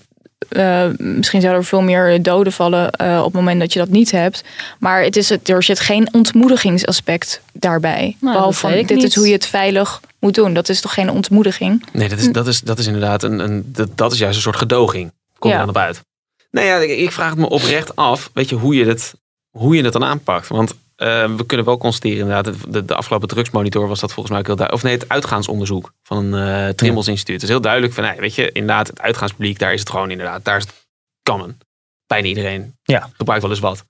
Speaker 4: eh, misschien zouden er veel meer doden vallen eh, op het moment dat je dat niet hebt. Maar het is, het- er zit geen ontmoedigingsaspect daarbij.
Speaker 3: Nou,
Speaker 4: Behalve dit
Speaker 3: niet.
Speaker 4: is hoe je het veilig moet doen. Dat is toch geen ontmoediging?
Speaker 2: Nee, dat is, dat is, dat is inderdaad een, een dat, dat is juist een soort gedoging. Komt
Speaker 4: Ja.
Speaker 2: er dan op uit. Nou ja, ik, ik vraag het me oprecht af, weet je, hoe je het, hoe je het dan aanpakt. Want we kunnen wel constateren, inderdaad, de, de afgelopen drugsmonitor was dat volgens mij ook heel duidelijk. Of nee, het uitgaansonderzoek van een eh Trimbos Instituut. Het is heel duidelijk van, weet je, inderdaad, het uitgaanspubliek, daar is het gewoon inderdaad, daar is het common. Bijna iedereen
Speaker 1: Ja.
Speaker 2: gebruikt wel eens wat.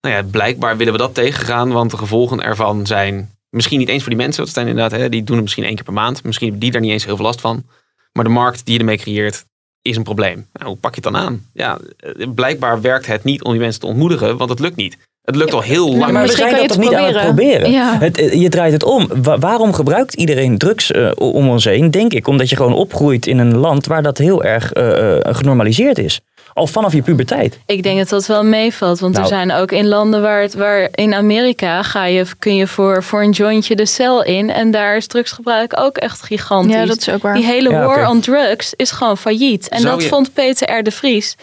Speaker 2: Nou ja, blijkbaar willen we dat tegengaan, want de gevolgen ervan zijn misschien niet eens voor die mensen. Dat zijn inderdaad, hè, die doen het misschien één keer per maand. Misschien hebben die daar niet eens heel veel last van. Maar de markt die je ermee creëert, is een probleem. Nou, hoe pak je het dan aan? Ja, eh, blijkbaar werkt het niet om die mensen te ontmoedigen, want het lukt niet. Het lukt al heel lang.
Speaker 1: maar we
Speaker 4: misschien
Speaker 1: zijn
Speaker 4: kan
Speaker 1: dat
Speaker 4: je
Speaker 1: toch niet
Speaker 4: het
Speaker 1: aan het
Speaker 4: proberen.
Speaker 1: proberen?
Speaker 4: Ja.
Speaker 1: Het, eh, je draait het om. Wa- waarom gebruikt iedereen drugs eh, om ons heen? Denk ik, omdat je gewoon opgroeit in een land waar dat heel erg eh, eh, genormaliseerd is. Al vanaf je puberteit.
Speaker 3: Ik denk dat dat wel meevalt. Want
Speaker 1: Nou.
Speaker 3: er zijn ook in landen waar, het, waar in Amerika ga je, kun je voor, voor een jointje de cel in. En daar is drugsgebruik ook echt gigantisch.
Speaker 4: Ja, dat is ook waar.
Speaker 3: Die hele
Speaker 1: Ja,
Speaker 3: war on drugs is gewoon failliet. En
Speaker 2: Zou
Speaker 3: dat
Speaker 2: je-
Speaker 3: vond Peter R. de Vries.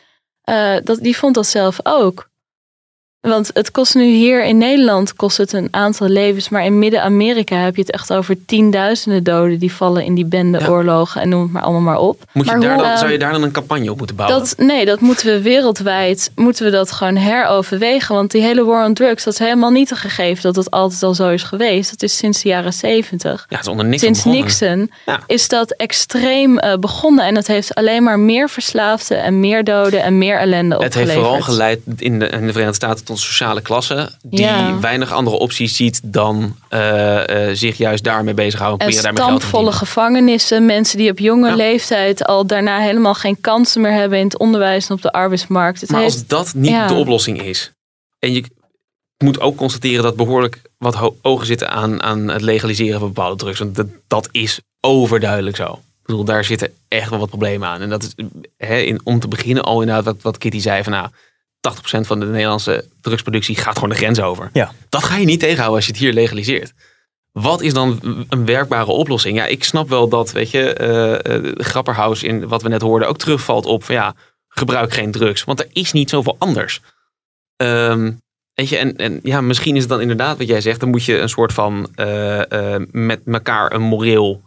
Speaker 3: eh, dat, die vond dat zelf ook. Want het kost nu hier in Nederland kost het een aantal levens. Maar in Midden-Amerika heb je het echt over tienduizenden doden die vallen in die bendeoorlogen. En noem het maar allemaal maar op.
Speaker 2: Moet je
Speaker 3: Maar
Speaker 2: daar
Speaker 3: hoe,
Speaker 2: dan, zou je daar dan een campagne op moeten bouwen?
Speaker 3: Dat, nee, dat moeten we wereldwijd moeten we dat gewoon heroverwegen. Want die hele war on drugs, dat is helemaal niet een gegeven dat het altijd al zo is geweest. Dat is sinds de jaren zeventig.
Speaker 2: ja, het
Speaker 3: Sinds
Speaker 2: begonnen.
Speaker 3: Nixon
Speaker 2: Ja.
Speaker 3: is dat extreem eh, begonnen. En dat heeft alleen maar meer verslaafden en meer doden en meer ellende
Speaker 2: Het
Speaker 3: opgeleverd.
Speaker 2: heeft vooral geleid in de, in de Verenigde Staten tot sociale klasse. Die
Speaker 3: Ja.
Speaker 2: weinig andere opties ziet dan eh, eh, zich juist daarmee bezighouden.
Speaker 3: En stampvolle gevangenissen. Mensen die op jonge
Speaker 2: Ja.
Speaker 3: leeftijd al daarna helemaal geen kansen meer hebben in het onderwijs en op de arbeidsmarkt. Het
Speaker 2: Maar
Speaker 3: heeft,
Speaker 2: als dat niet
Speaker 3: ja.
Speaker 2: de oplossing is. En je moet ook constateren dat behoorlijk wat ogen zitten aan, aan het legaliseren van bepaalde drugs. Want dat, dat is overduidelijk zo. Ik bedoel, daar zitten echt wel wat problemen aan. En dat is hè, in, om te beginnen al inderdaad wat, wat Kitty zei van nou, 80% van de Nederlandse drugsproductie gaat gewoon de grens over.
Speaker 1: Ja.
Speaker 2: Dat ga je niet tegenhouden als je het hier legaliseert. Wat is dan een werkbare oplossing? Ja, ik snap wel dat, weet je, eh, Grapperhaus in wat we net hoorden ook terugvalt op van ja, gebruik geen drugs. Want er is niet zoveel anders. Ehm, weet je, en, en ja, misschien is het dan inderdaad wat jij zegt, dan moet je een soort van eh, met elkaar een moreel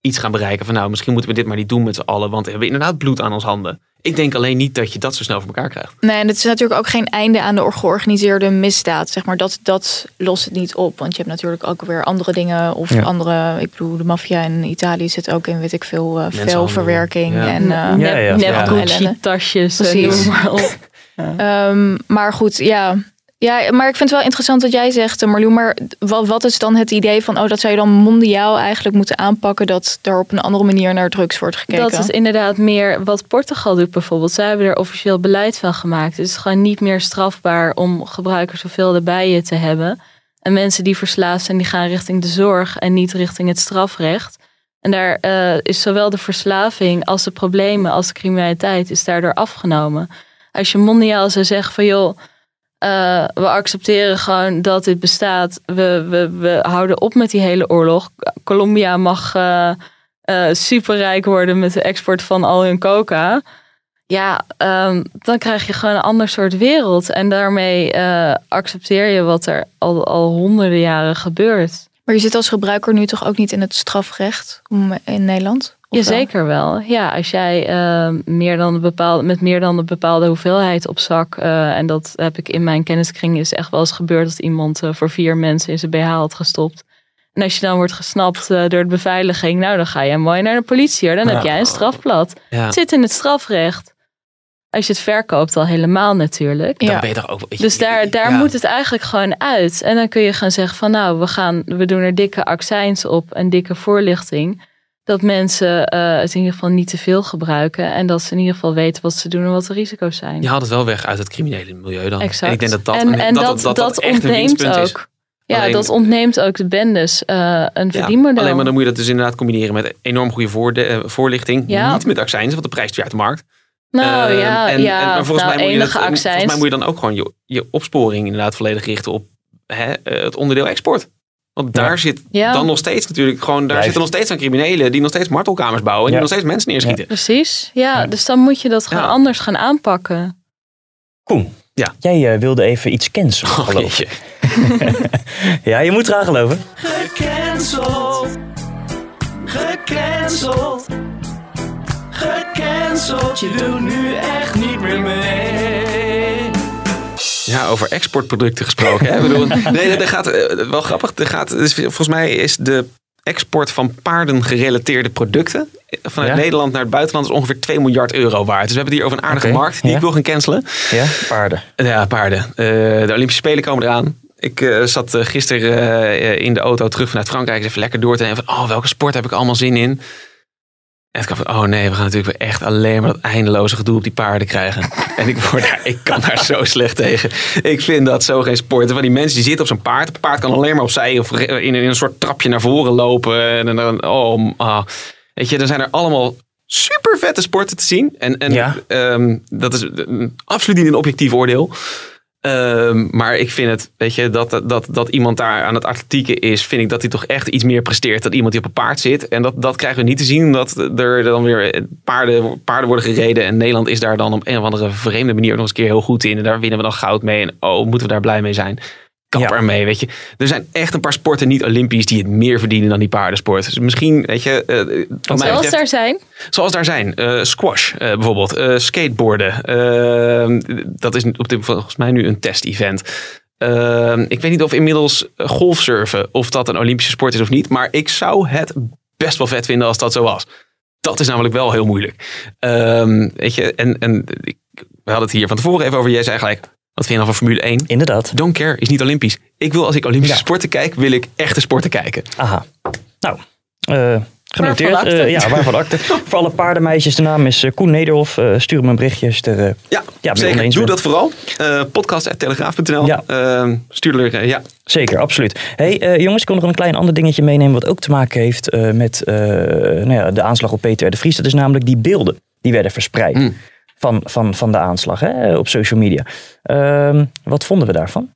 Speaker 2: iets gaan bereiken. Van nou, misschien moeten we dit maar niet doen met z'n allen, want we hebben inderdaad bloed aan ons handen. Ik denk alleen niet dat je dat zo snel voor elkaar krijgt.
Speaker 4: Nee, en het is natuurlijk ook geen einde aan de georganiseerde misdaad. Zeg maar. dat, dat lost het niet op. Want je hebt natuurlijk ook weer andere dingen. Of
Speaker 1: Ja.
Speaker 4: andere, ik bedoel, de maffia in Italië zit ook in, weet ik veel, uh, velverwerking.
Speaker 2: Ja.
Speaker 4: En, uh,
Speaker 1: Ja, ja. Ja.
Speaker 3: Gucci-tasjes, eh,
Speaker 4: Precies.
Speaker 3: maar op.
Speaker 4: Ehm, maar goed, ja. Ja, maar ik vind het wel interessant wat jij zegt, eh, Marloen. Maar wat, is dan het idee van, oh, dat zou je dan mondiaal eigenlijk moeten aanpakken, dat er op een andere manier naar drugs wordt gekeken?
Speaker 3: Dat is inderdaad meer wat Portugal doet bijvoorbeeld. Zij hebben er officieel beleid van gemaakt. Het is gewoon niet meer strafbaar om gebruikers zoveel erbij te hebben. En mensen die verslaafd zijn, die gaan richting de zorg en niet richting het strafrecht. En daar eh, is zowel de verslaving als de problemen als de criminaliteit is daardoor afgenomen. Als je mondiaal zou zeggen van joh, eh, we accepteren gewoon dat dit bestaat. We, we, we houden op met die hele oorlog. Colombia mag eh, eh, superrijk worden met de export van al hun coca. Ja, ehm, dan krijg je gewoon een ander soort wereld. En daarmee accepteer je wat er al, al honderden jaren gebeurt.
Speaker 4: Maar je zit als gebruiker nu toch ook niet in het strafrecht in Nederland?
Speaker 3: Jazeker wel. Ja, als jij eh, meer dan een bepaalde, met meer dan een bepaalde hoeveelheid op zak, eh, en dat heb ik in mijn kenniskring is echt wel eens gebeurd dat iemand eh, voor vier mensen in zijn BH had gestopt. En als je dan wordt gesnapt eh, door de beveiliging, nou dan ga je mooi naar de politie hoor. Dan heb jij een strafblad.
Speaker 2: Ja.
Speaker 3: Het zit in het strafrecht. Als je het verkoopt al helemaal natuurlijk.
Speaker 2: Dan
Speaker 4: Ja.
Speaker 2: ben je toch ook...
Speaker 3: Dus daar, daar
Speaker 2: ja.
Speaker 3: moet het eigenlijk gewoon uit. En dan kun je gaan zeggen van nou, we, gaan, we doen er dikke accijns op en dikke voorlichting. Dat mensen eh, het in ieder geval niet te veel gebruiken. En dat ze in ieder geval weten wat ze doen en wat de risico's zijn.
Speaker 2: Je haalt het wel weg uit het criminele milieu dan.
Speaker 3: Exact.
Speaker 2: En ik denk dat dat,
Speaker 3: en, en
Speaker 2: dat, dat, dat, echt een
Speaker 3: ontneemt
Speaker 2: winstpunt is.
Speaker 3: ook. Ja,
Speaker 2: Alleen-
Speaker 3: dat ontneemt ook de bendes eh, een
Speaker 2: Ja,
Speaker 3: verdienmodel.
Speaker 2: alleen maar dan moet je dat dus inderdaad combineren met enorm goede voorde- eh, voorlichting.
Speaker 3: Ja.
Speaker 2: Niet met accijns, want de prijs is weer uit de markt.
Speaker 3: nou ja,
Speaker 2: en,
Speaker 3: ja
Speaker 2: en volgens,
Speaker 3: nou,
Speaker 2: mij moet je dat, volgens mij moet je dan ook gewoon je, je opsporing inderdaad volledig richten op hè, het onderdeel export. Want daar zit
Speaker 3: Ja.
Speaker 2: dan nog steeds natuurlijk gewoon, daar zitten nog steeds aan criminelen die nog steeds martelkamers bouwen en
Speaker 1: Ja.
Speaker 2: die nog steeds mensen neerschieten.
Speaker 3: Precies, ja, Dus dan moet je dat gewoon
Speaker 2: Ja.
Speaker 3: anders gaan aanpakken.
Speaker 1: Koen,
Speaker 2: Ja.
Speaker 1: jij eh, wilde even iets cancelen,
Speaker 2: Oh,
Speaker 1: geloof. Ja, je moet eraan geloven.
Speaker 5: Gecanceld. Gecanceld. Gecanceld. Je doet nu echt niet meer mee.
Speaker 2: Ja, over exportproducten gesproken. Hè? Bedoel, nee, dat gaat eh, wel grappig. Er gaat, dus volgens mij is de export van paardengerelateerde producten vanuit
Speaker 1: Ja?
Speaker 2: Nederland naar het buitenland is ongeveer 2 miljard euro waard. Dus we hebben het hier over een aardige markt die
Speaker 1: ja.
Speaker 2: ik wil gaan cancelen.
Speaker 1: Ja, paarden.
Speaker 2: Ja, paarden. Eh, de Olympische Spelen komen eraan. Ik eh, zat eh, gisteren eh, in de auto terug vanuit Frankrijk. Even lekker door te nemen van, oh, welke sport heb ik allemaal zin in? En ik dacht van, oh nee, we gaan natuurlijk weer echt alleen maar dat eindeloze gedoe op die paarden krijgen. en ik, word daar, ik kan daar zo slecht tegen. Ik vind dat zo geen sport. Van die mensen die zitten op zo'n paard. Het paard kan alleen maar opzij of in, een soort trapje naar voren lopen. En dan, oh, ah. Weet je, er zijn er allemaal super vette sporten te zien. En, en
Speaker 1: Ja.
Speaker 2: ehm, dat is absoluut niet een objectief oordeel. Ehm, maar ik vind het, weet je, dat, dat, dat iemand daar aan het atletieken is, vind ik dat hij toch echt iets meer presteert dan iemand die op een paard zit. En dat, dat krijgen we niet te zien, omdat er dan weer paarden, paarden worden gereden. En Nederland is daar dan op een of andere vreemde manier nog eens een keer heel goed in. En daar winnen we dan goud mee. En oh, moeten we daar blij mee zijn. Kap ermee, weet je. Er zijn echt een paar sporten niet Olympisch die het meer verdienen dan die paardensport. Dus misschien, weet je... eh, mij
Speaker 3: Zoals
Speaker 2: betreft-
Speaker 3: daar zijn.
Speaker 2: Zoals daar zijn. Eh, squash eh, bijvoorbeeld. Eh, skateboarden. Eh, dat is op dit, volgens mij nu een test-event. Eh, ik weet niet of inmiddels golfsurfen of dat een Olympische sport is of niet. Maar ik zou het best wel vet vinden als dat zo was. Dat is namelijk wel heel moeilijk. Ehm, weet je, en, en ik, we hadden het hier van tevoren even over. Jij zei gelijk, wat vind je nou van Formule 1?
Speaker 1: Inderdaad.
Speaker 2: Don't care, is niet Olympisch. Ik wil als ik Olympische sporten kijk, wil ik echte sporten kijken.
Speaker 1: Aha. Nou, eh, genoteerd. Eh, ja, waarvan akte. Voor alle paardenmeisjes, de naam is eh, Koen Nederhof. Eh, stuur me een berichtje als je er
Speaker 2: Ja,
Speaker 1: ja, mee
Speaker 2: zeker. Doe
Speaker 1: bent.
Speaker 2: dat vooral. Uh, Podcast.telegraaf.nl.
Speaker 1: Ja.
Speaker 2: Stuur er, ja.
Speaker 1: Zeker, absoluut. Hey, eh, jongens, ik kon nog een klein ander dingetje meenemen... wat ook te maken heeft eh, met eh, nou ja, de aanslag op Peter R. de Vries. Dat is namelijk die beelden die werden verspreid
Speaker 2: Hmm.
Speaker 1: Van, van, van de aanslag hè, op social media. Ehm, wat vonden we daarvan?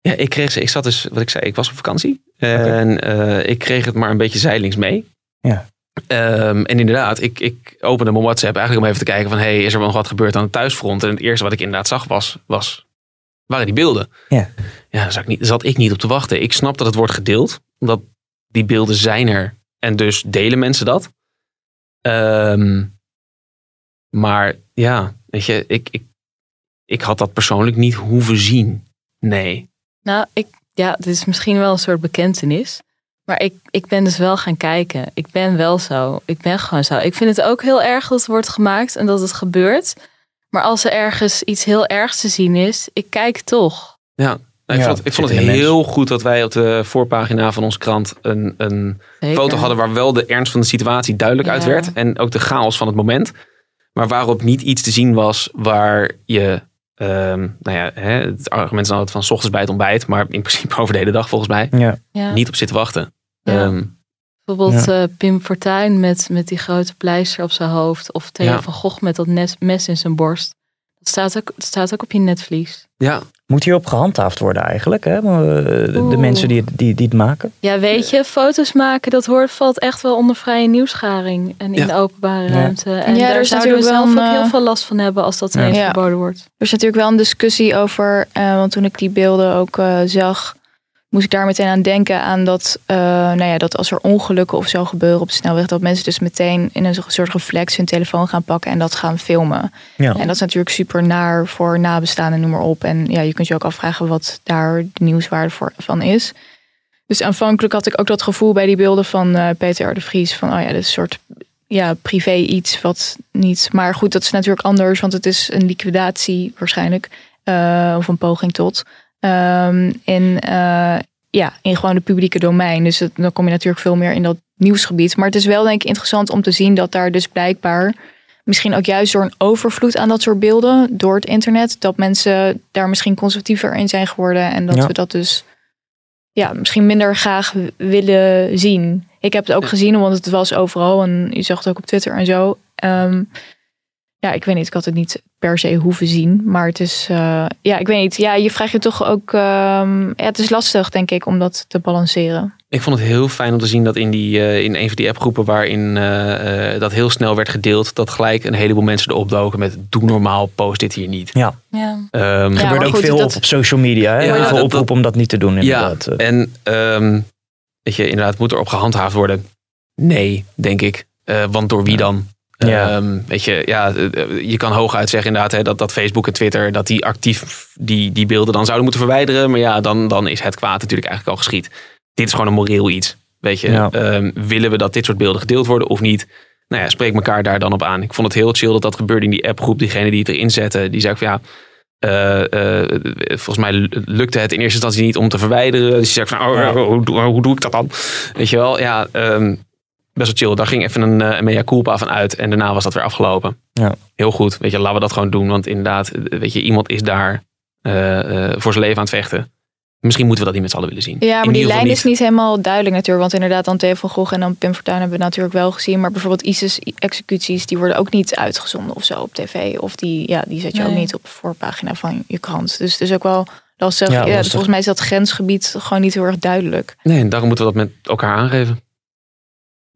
Speaker 2: Ja, ik kreeg ze. Ik zat dus, wat ik zei, ik was op vakantie. En eh, ik kreeg het maar een beetje zijlings mee.
Speaker 1: Ja.
Speaker 2: Ehm, en inderdaad, ik, ik opende mijn WhatsApp eigenlijk om even te kijken van... hey, is er wel nog wat gebeurd aan het thuisfront? En het eerste wat ik inderdaad zag was, was waren die beelden.
Speaker 1: Ja.
Speaker 2: Ja, daar zat ik, niet, zat ik niet op te wachten. Ik snap dat het wordt gedeeld. Omdat die beelden zijn er. En dus delen mensen dat. Ehm, maar ja, weet je, ik, ik, ik had dat persoonlijk niet hoeven zien. Nee.
Speaker 3: Nou, ik, ja, dit is misschien wel een soort bekentenis. Maar ik, ik ben dus wel gaan kijken. Ik ben wel zo. Ik ben gewoon zo. Ik vind het ook heel erg dat het wordt gemaakt en dat het gebeurt. Maar als er ergens iets heel ergs te zien is, ik kijk toch.
Speaker 2: Ja, nou, ik
Speaker 1: Ja,
Speaker 2: vond het, ik vond het heel goed dat wij op de voorpagina van onze krant een, een
Speaker 3: Zeker.
Speaker 2: foto hadden waar wel de ernst van de situatie duidelijk uit werd. En ook de chaos van het moment. Maar waarop niet iets te zien was waar je, ehm, nou ja, hè, het argument is altijd van 's ochtends bij het ontbijt. Maar in principe over de hele dag volgens mij
Speaker 1: Ja.
Speaker 3: Ja.
Speaker 2: niet op zit te wachten.
Speaker 3: Ja.
Speaker 2: Ehm,
Speaker 3: Bijvoorbeeld eh, Pim Fortuyn met, met die grote pleister op zijn hoofd. Of Theo
Speaker 2: Ja.
Speaker 3: van Gogh met dat mes in zijn borst. Dat staat ook, dat staat ook op je netvlies.
Speaker 2: ja,
Speaker 1: Moet hierop gehandhaafd worden eigenlijk? Hè? Eh, De, mensen die, het- die, die het maken?
Speaker 3: Ja, weet je, foto's maken, dat hoort, valt echt wel onder vrije nieuwsgaring. En in
Speaker 2: Ja.
Speaker 3: de openbare
Speaker 1: Ja.
Speaker 3: ruimte. En
Speaker 4: Ja,
Speaker 3: daar zouden we zelf
Speaker 4: wel
Speaker 3: ook heel
Speaker 4: eh,
Speaker 3: veel last van hebben als dat
Speaker 1: Ja.
Speaker 3: ineens verboden wordt.
Speaker 4: Er is natuurlijk wel een discussie over, eh, want toen ik die beelden ook eh, zag, moest ik daar meteen aan denken aan dat, eh, nou ja, dat als er ongelukken of zo gebeuren op de snelweg, dat mensen dus meteen in een soort reflex hun telefoon gaan pakken en dat gaan filmen.
Speaker 1: Ja.
Speaker 4: En dat is natuurlijk super naar voor nabestaanden, noem maar op. En ja, je kunt je ook afvragen wat daar de nieuwswaarde voor, van is. Dus aanvankelijk had ik ook dat gevoel bij die beelden van eh, Peter R. de Vries van, oh ja, dit is een soort ja, privé iets wat niet. Maar goed, dat is natuurlijk anders, want het is een liquidatie waarschijnlijk. eh, of een poging tot. In, eh, ja, in gewoon het publieke domein. Dus het- dan kom je natuurlijk veel meer in dat nieuwsgebied. Maar het is wel denk ik interessant om te zien dat daar dus blijkbaar. Misschien ook juist door een overvloed aan dat soort beelden. Door het internet. Dat mensen daar misschien conservatiever in zijn geworden. En dat
Speaker 1: Ja.
Speaker 4: we dat dus ja, misschien minder graag willen zien. Ik heb het ook gezien, want het was overal. En je zag het ook op Twitter en zo. Ehm, ja, ik weet niet. Ik had het niet per se hoeven zien. Maar het is, eh, ja, ik weet niet. Ja, je vraagt je toch ook. ehm, ja, het is lastig, denk ik, om dat te balanceren.
Speaker 2: Ik vond het heel fijn om te zien dat in, die, eh, in een van die appgroepen waarin eh, eh, dat heel snel werd gedeeld, dat gelijk een heleboel mensen erop doken met doe normaal, post dit hier niet.
Speaker 1: Ja.
Speaker 3: Ja.
Speaker 2: Ehm,
Speaker 1: Er
Speaker 4: Ja,
Speaker 1: gebeurt
Speaker 4: maar
Speaker 1: ook
Speaker 4: goed,
Speaker 1: veel
Speaker 4: dat-
Speaker 1: op, op social media. Hè?
Speaker 2: Ja,
Speaker 1: Heel veel
Speaker 2: dat-
Speaker 1: oproep om dat niet te doen
Speaker 2: ja,
Speaker 1: inderdaad. Eh,
Speaker 2: en ehm, weet je, inderdaad, moet er op gehandhaafd worden? Nee, denk ik. Eh, want door wie dan?
Speaker 1: Ja.
Speaker 2: Ehm, weet je, ja, eh, je kan hooguit zeggen inderdaad hè, dat, dat Facebook en Twitter dat die actief die, die beelden dan zouden moeten verwijderen. Maar ja, dan, dan is het kwaad natuurlijk eigenlijk al geschied. Dit is gewoon een moreel iets. Weet je,
Speaker 1: Ja.
Speaker 2: Ehm, willen we dat dit soort beelden gedeeld worden of niet? Nou ja, spreek elkaar daar dan op aan. Ik vond het heel chill dat dat gebeurde in die appgroep. Diegene die het erin zette, die zei ook van ja, eh, eh, volgens mij lukte het in eerste instantie niet om te verwijderen. Dus die zei van, oh,
Speaker 1: Ja.
Speaker 2: hoe, doe- hoe doe ik dat dan? Weet je wel, ja, ehm, best wel chill. Daar ging even een, uh, mea culpa van uit. En daarna was dat weer afgelopen.
Speaker 1: Ja.
Speaker 2: Heel goed. Weet je, laten we dat gewoon doen. Want inderdaad, weet je, iemand is daar voor zijn leven aan het vechten. Misschien moeten we dat niet met z'n allen willen zien.
Speaker 4: Ja, maar die lijn is niet helemaal duidelijk natuurlijk. Want inderdaad, dan Theo van Gogh en dan Pim Fortuyn hebben we natuurlijk wel gezien. Maar bijvoorbeeld ISIS-executies, die worden ook niet uitgezonden of zo op tv. Of die, ja, die zet je ook niet op de voorpagina van je krant. Dus het is ook wel lastig. Ja, ja, dus volgens mij is dat grensgebied gewoon niet heel erg duidelijk.
Speaker 2: Nee, en daarom moeten we dat met elkaar aangeven.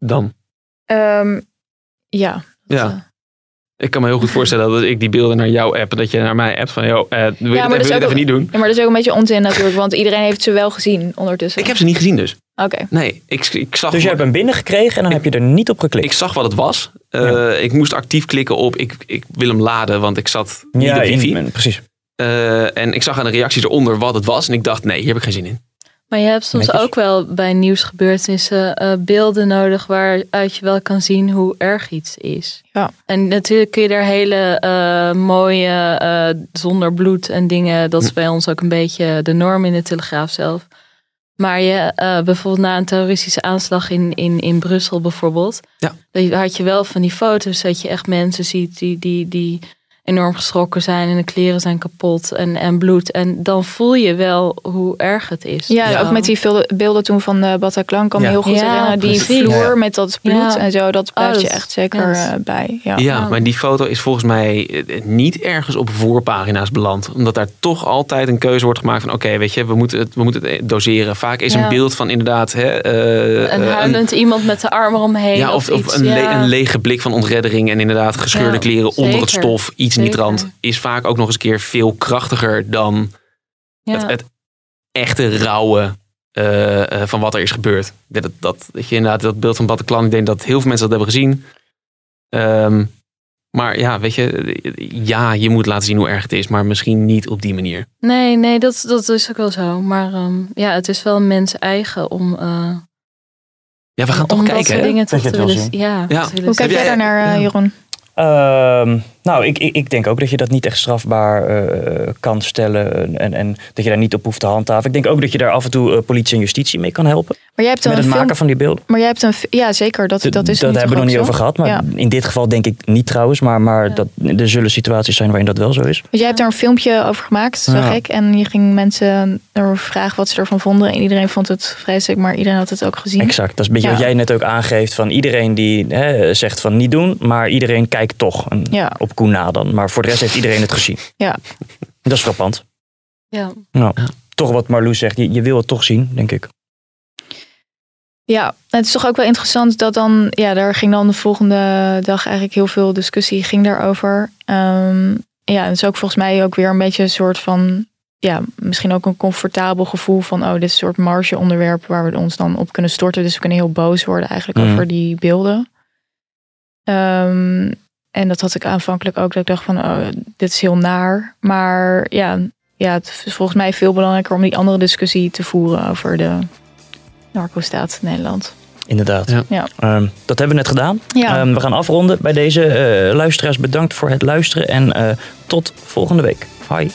Speaker 2: Dan.
Speaker 4: Um, ja.
Speaker 2: Ja. Uh, ik kan me heel goed voorstellen dat ik die beelden naar jou app, dat je naar mij appt van, joh, uh, wil je ja, het even, even niet doen?
Speaker 4: Ja, maar dat is ook een beetje onzin natuurlijk, want iedereen heeft ze wel gezien ondertussen.
Speaker 2: Ik heb ze niet gezien dus.
Speaker 4: Oké.
Speaker 2: Nee, ik, ik zag...
Speaker 1: Dus je hebt hem binnengekregen en dan heb je er niet op geklikt?
Speaker 2: Ik zag wat het was. Uh, ja. Ik moest actief klikken op, ik, ik wil hem laden, want ik zat niet
Speaker 1: ja,
Speaker 2: op wifi.
Speaker 1: In, precies.
Speaker 2: Uh, en ik zag aan de reacties eronder wat het was en ik dacht, nee, hier heb ik geen zin in.
Speaker 3: Maar je hebt soms ook wel bij nieuwsgebeurtenissen uh, beelden nodig waaruit je wel kan zien hoe erg iets is.
Speaker 4: Ja.
Speaker 3: En natuurlijk kun je daar hele uh, mooie, uh, zonder bloed en dingen, dat is bij ons ook een beetje de norm in de Telegraaf zelf. Maar je, bijvoorbeeld na een terroristische aanslag in, in, in Brussel bijvoorbeeld,
Speaker 2: ja.
Speaker 3: had je wel van die foto's dat je echt mensen ziet die, die, die enorm geschrokken zijn en de kleren zijn kapot en, en bloed. En dan voel je wel hoe erg het is.
Speaker 4: Ja, ook met die beelden toen van de Bataclan kan me heel goed herinneren. Die vloer met dat bloed en zo, dat blijft je echt zeker uh, bij. Ja.
Speaker 2: ja, maar die foto is volgens mij eh, niet ergens op voorpagina's beland. Omdat daar toch altijd een keuze wordt gemaakt van oké, weet je, we moeten het, we moeten het doseren. Vaak is een beeld van inderdaad... Hè,
Speaker 3: uh, een huilend een, iemand met de armen omheen.
Speaker 2: Ja, of, of, een, le een, lege blik van ontreddering en inderdaad gescheurde kleren onder het stof. Iets Nietrand is vaak ook nog eens een keer veel krachtiger dan ja. het, het, echte rauwe uh, uh, van wat er is gebeurd. Dat, dat, dat je inderdaad dat beeld van Bataclan, ik denk dat heel veel mensen dat hebben gezien. Um, maar ja, weet je, ja, je moet laten zien hoe erg het is, maar misschien niet op die manier.
Speaker 3: Nee, nee, dat, dat is ook wel zo. Maar um, ja, het is wel mens eigen om. Uh,
Speaker 2: ja, we gaan toch kijken.
Speaker 3: Hè? Dingen te willen, ja,
Speaker 2: ja.
Speaker 4: Hoe kijk jij daar naar, uh, Jeroen?
Speaker 1: Nou, ik, ik, denk ook dat je dat niet echt strafbaar uh, kan stellen en, en dat je daar niet op hoeft te handhaven. Ik denk ook dat je daar af en toe uh, politie en justitie mee kan helpen.
Speaker 4: Maar jij hebt
Speaker 1: met
Speaker 4: het
Speaker 1: film...
Speaker 4: maken
Speaker 1: van die beelden.
Speaker 4: Maar jij hebt een, ja zeker, dat, dat is
Speaker 1: Dat hebben we nog niet zo? over gehad, maar ja. in dit geval denk ik niet trouwens. Maar, maar ja. dat, er zullen situaties zijn waarin dat wel zo is.
Speaker 4: Want jij hebt daar een filmpje over gemaakt, zag ja. ik. En je ging mensen erover vragen wat ze ervan vonden. En iedereen vond het vreselijk, maar iedereen had het ook gezien.
Speaker 1: Exact, dat is een beetje wat jij net ook aangeeft. Van iedereen die hè, zegt van niet doen, maar iedereen kijkt toch een, op Koen na dan. Maar voor de rest heeft iedereen het gezien.
Speaker 4: Ja.
Speaker 1: Dat is frappant.
Speaker 3: Ja.
Speaker 1: Nou, toch wat Marloes zegt, je, je wil het toch zien, denk ik.
Speaker 4: Ja, het is toch ook wel interessant dat dan, ja, daar ging dan de volgende dag eigenlijk heel veel discussie ging daarover. Um, ja, het is ook volgens mij ook weer een beetje een soort van, ja, misschien ook een comfortabel gevoel van, oh, dit is een soort marge onderwerp waar we ons dan op kunnen storten. Dus we kunnen heel boos worden eigenlijk mm. over die beelden. Um, en dat had ik aanvankelijk ook, dat ik dacht van, oh, dit is heel naar. Maar ja, ja, het is volgens mij veel belangrijker om die andere discussie te voeren over de narco-staat Nederland.
Speaker 1: Inderdaad.
Speaker 2: Ja.
Speaker 4: Ja.
Speaker 1: Um, dat hebben we net gedaan.
Speaker 4: Ja.
Speaker 1: Um, we gaan afronden bij deze uh, luisteraars. Bedankt voor het luisteren en uh, tot volgende week. Hoi.